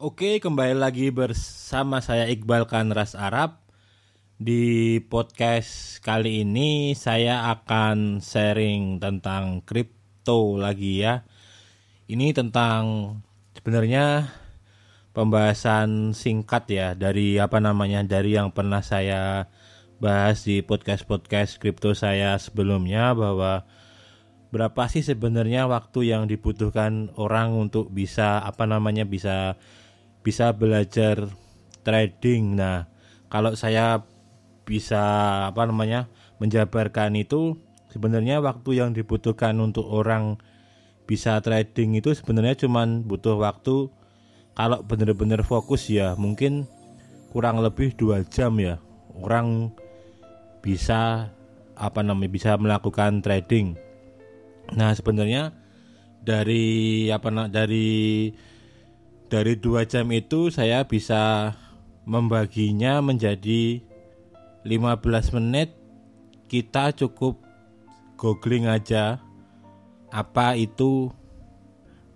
Oke, kembali lagi bersama saya Iqbal Kanras Arab. Di podcast kali ini saya akan sharing tentang kripto lagi ya. Ini tentang sebenarnya pembahasan singkat ya dari apa namanya dari yang pernah saya bahas di podcast-podcast kripto saya sebelumnya bahwa berapa sih sebenarnya waktu yang dibutuhkan orang untuk bisa apa namanya bisa bisa belajar trading. Nah, kalau saya bisa apa namanya menjabarkan itu sebenarnya waktu yang dibutuhkan untuk orang bisa trading itu sebenarnya cuma butuh waktu kalau benar-benar fokus ya mungkin kurang lebih dua jam ya orang bisa apa namanya bisa melakukan trading. Nah sebenarnya dari apa dari dari dua jam itu saya bisa membaginya menjadi 15 menit. Kita cukup googling aja apa itu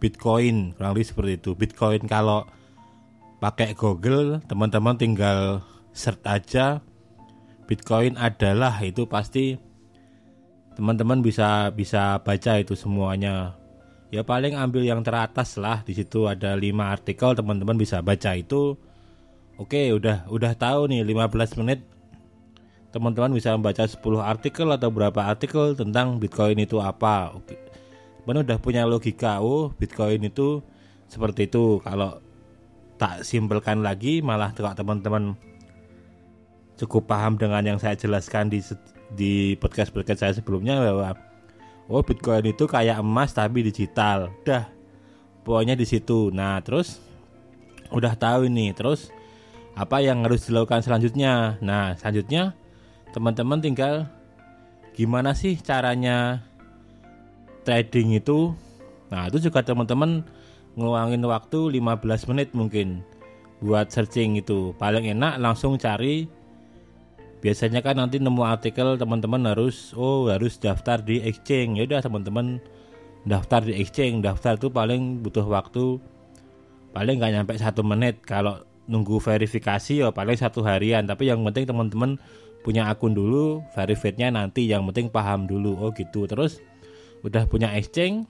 Bitcoin. Kurang lebih seperti itu. Bitcoin kalau pakai Google teman-teman tinggal search aja. Bitcoin adalah itu pasti teman-teman bisa bisa baca itu semuanya ya paling ambil yang teratas lah. Di situ ada 5 artikel teman-teman bisa baca itu. Oke udah udah tahu nih 15 menit. Teman-teman bisa membaca 10 artikel atau berapa artikel tentang Bitcoin itu apa. Oke. Teman udah punya logika oh Bitcoin itu seperti itu. Kalau tak simpelkan lagi malah teman-teman cukup paham dengan yang saya jelaskan di di podcast podcast saya sebelumnya bahwa oh Bitcoin itu kayak emas tapi digital. Dah pokoknya di situ. Nah terus udah tahu ini. Terus apa yang harus dilakukan selanjutnya? Nah selanjutnya teman-teman tinggal gimana sih caranya trading itu? Nah itu juga teman-teman ngeluangin waktu 15 menit mungkin buat searching itu. Paling enak langsung cari biasanya kan nanti nemu artikel teman-teman harus oh harus daftar di exchange. Ya udah teman-teman daftar di exchange. Daftar tuh paling butuh waktu paling nggak nyampe satu menit. Kalau nunggu verifikasi ya paling satu harian. Tapi yang penting teman-teman punya akun dulu verifiednya nanti. Yang penting paham dulu. Oh gitu. Terus udah punya exchange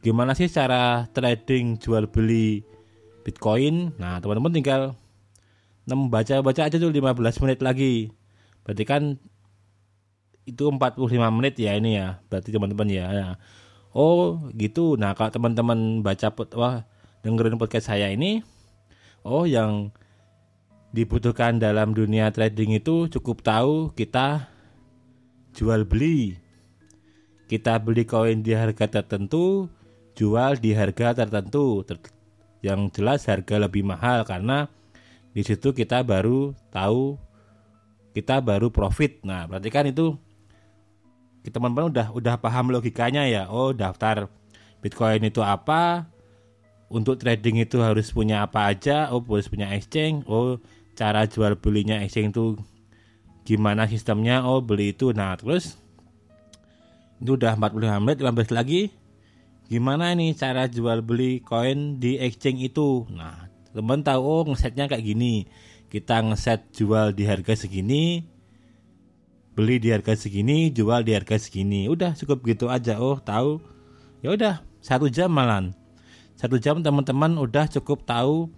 gimana sih cara trading jual beli bitcoin? Nah teman-teman tinggal membaca-baca aja tuh 15 menit lagi. Berarti kan itu 45 menit ya ini ya. Berarti teman-teman ya. ya. Oh, gitu. Nah, kalau teman-teman baca wah dengerin podcast saya ini oh yang dibutuhkan dalam dunia trading itu cukup tahu kita jual beli. Kita beli koin di harga tertentu, jual di harga tertentu. yang jelas harga lebih mahal karena di situ kita baru tahu kita baru profit. Nah, berarti kan itu teman-teman udah udah paham logikanya ya. Oh, daftar Bitcoin itu apa? Untuk trading itu harus punya apa aja? Oh, harus punya exchange. Oh, cara jual belinya exchange itu gimana sistemnya? Oh, beli itu. Nah, terus itu udah 45 menit 15 lagi gimana nih cara jual beli koin di exchange itu nah teman tahu oh ngesetnya kayak gini. Kita ngeset jual di harga segini beli di harga segini jual di harga segini. Udah cukup gitu aja. Oh tahu. Ya udah satu jam malan satu jam teman-teman udah cukup tahu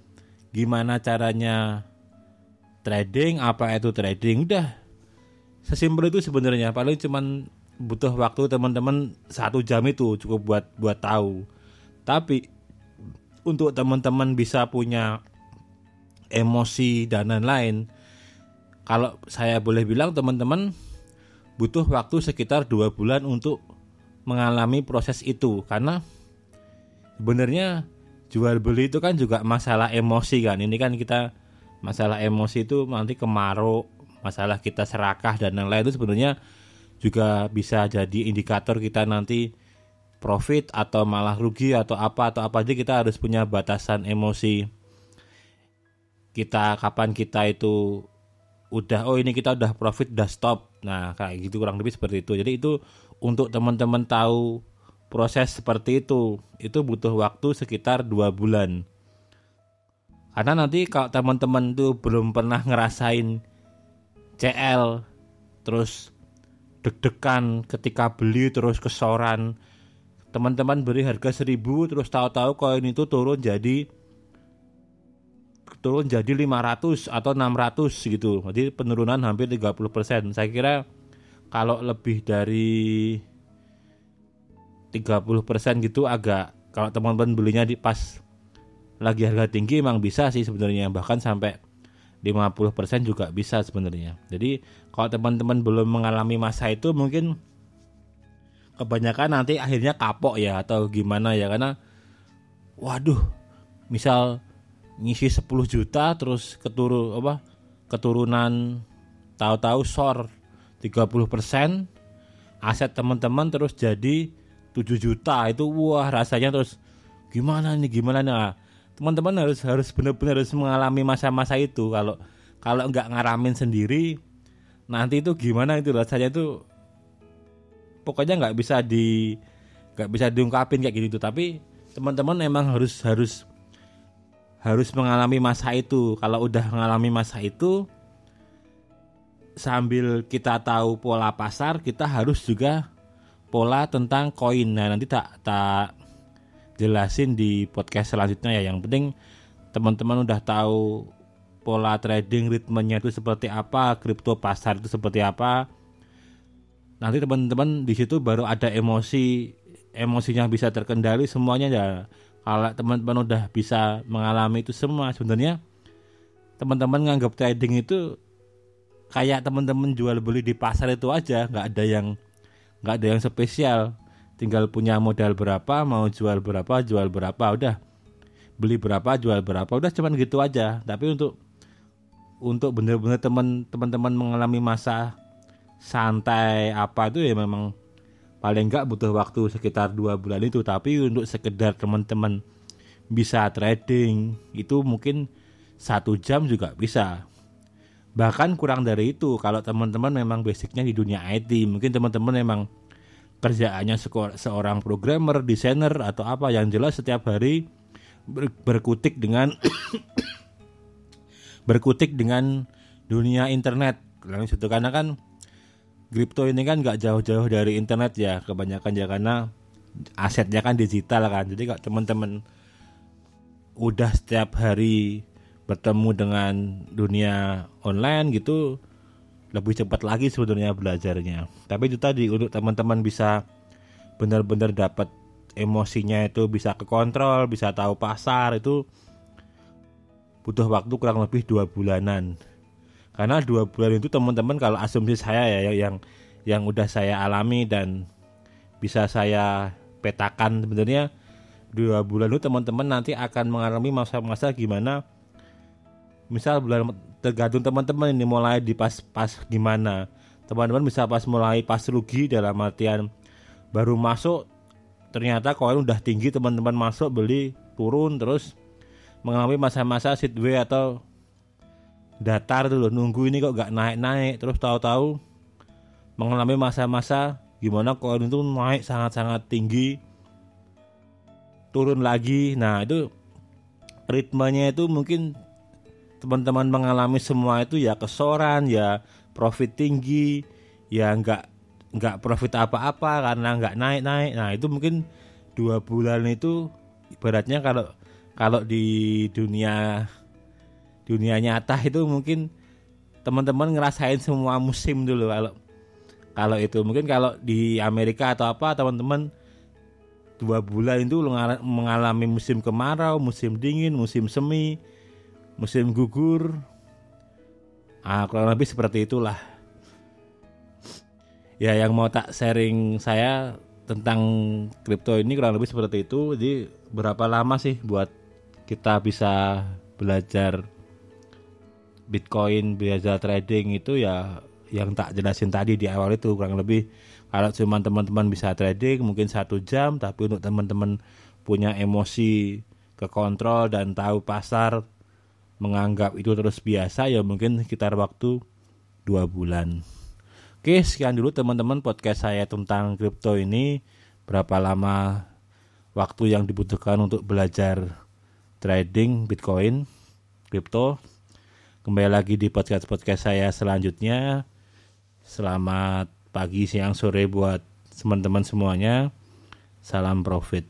gimana caranya trading apa itu trading. Udah. Sesimpel itu sebenarnya. Paling cuman butuh waktu teman-teman satu jam itu cukup buat buat tahu. Tapi untuk teman-teman bisa punya emosi dan lain-lain kalau saya boleh bilang teman-teman butuh waktu sekitar dua bulan untuk mengalami proses itu. Karena sebenarnya jual beli itu kan juga masalah emosi kan. Ini kan kita masalah emosi itu nanti kemarau masalah kita serakah dan lain-lain itu sebenarnya juga bisa jadi indikator kita nanti profit atau malah rugi atau apa atau apa aja kita harus punya batasan emosi. Kita kapan kita itu udah oh ini kita udah profit udah stop. Nah kayak gitu kurang lebih seperti itu. Jadi itu untuk teman-teman tahu proses seperti itu itu butuh waktu sekitar dua bulan. Karena nanti kalau teman-teman tuh belum pernah ngerasain CL terus deg-degan ketika beli terus kesoran teman-teman beri harga 1000 terus tahu-tahu koin itu turun jadi turun jadi 500 atau 600 gitu. Jadi penurunan hampir 30%. Saya kira kalau lebih dari 30% gitu agak kalau teman-teman belinya di pas lagi harga tinggi emang bisa sih sebenarnya bahkan sampai 50% juga bisa sebenarnya. Jadi kalau teman-teman belum mengalami masa itu mungkin kebanyakan nanti akhirnya kapok ya atau gimana ya karena waduh misal ngisi 10 juta terus keturun apa keturunan tahu-tahu sor 30% aset teman-teman terus jadi 7 juta itu wah rasanya terus gimana nih gimana nih? Nah, teman-teman harus harus benar-benar harus mengalami masa-masa itu. Kalau kalau nggak ngaramin sendiri nanti itu gimana itu? Rasanya itu pokoknya nggak bisa di nggak bisa diungkapin kayak gitu tapi teman-teman emang harus harus harus mengalami masa itu. Kalau udah mengalami masa itu sambil kita tahu pola pasar kita harus juga pola tentang koin. Nah nanti tak tak jelasin di podcast selanjutnya ya. Yang penting teman-teman udah tahu pola trading ritmenya itu seperti apa kripto pasar itu seperti apa nanti teman-teman di situ baru ada emosi emosinya bisa terkendali semuanya ya. Kalau teman-teman udah bisa mengalami itu semua sebenarnya teman-teman nganggap trading itu kayak teman-teman jual beli di pasar itu aja nggak ada yang nggak ada yang spesial. Tinggal punya modal berapa mau jual berapa jual berapa udah. Beli berapa jual berapa udah cuman gitu aja. Tapi untuk untuk bener-bener teman teman-teman mengalami masa santai apa itu ya memang paling enggak butuh waktu sekitar dua bulan itu tapi untuk sekedar teman-teman bisa trading itu mungkin satu jam juga bisa bahkan kurang dari itu kalau teman-teman memang basicnya di dunia IT mungkin teman-teman memang kerjaannya seorang programmer, desainer atau apa yang jelas setiap hari berkutik dengan berkutik dengan dunia internet. Lalu itu karena kan kripto ini kan nggak jauh-jauh dari internet ya kebanyakan ya karena asetnya kan digital kan. Jadi kalau teman-teman udah setiap hari bertemu dengan dunia online gitu lebih cepat lagi sebenarnya belajarnya. Tapi itu tadi untuk teman-teman bisa benar-benar dapat emosinya itu bisa kekontrol bisa tahu pasar itu butuh waktu kurang lebih dua bulanan karena dua bulan itu teman-teman kalau asumsi saya ya yang yang udah saya alami dan bisa saya petakan sebenarnya dua bulan itu teman-teman nanti akan mengalami masa-masa gimana misal bulan tergantung teman-teman ini mulai di pas-pas gimana. Teman-teman bisa pas mulai pas rugi dalam artian baru masuk ternyata koin udah tinggi teman-teman masuk beli turun terus mengalami masa-masa sideway atau datar loh nunggu ini kok gak naik-naik. Terus tahu-tahu mengalami masa-masa gimana koin itu naik sangat-sangat tinggi turun lagi. Nah itu ritmenya itu mungkin teman-teman mengalami semua itu ya kesoran ya profit tinggi ya nggak nggak profit apa-apa karena nggak naik-naik. Nah itu mungkin dua bulan itu ibaratnya kalau kalau di dunia dunia nyata itu mungkin teman-teman ngerasain semua musim dulu kalau kalau itu mungkin kalau di Amerika atau apa teman-teman dua bulan itu mengalami musim kemarau, musim dingin, musim semi, musim gugur. Ah, kurang lebih seperti itulah. Ya, yang mau tak sharing saya tentang kripto ini kurang lebih seperti itu. Jadi berapa lama sih buat kita bisa belajar Bitcoin biasa trading itu ya yang tak jelasin tadi di awal itu kurang lebih. Kalau cuma teman-teman bisa trading mungkin satu jam tapi untuk teman-teman punya emosi ke kontrol dan tahu pasar menganggap itu terus biasa ya mungkin sekitar waktu dua bulan. Oke sekian dulu teman-teman podcast saya tentang kripto ini. Berapa lama waktu yang dibutuhkan untuk belajar trading Bitcoin kripto. Kembali lagi di podcast-podcast saya selanjutnya. Selamat pagi, siang, sore buat teman-teman semuanya. Salam profit.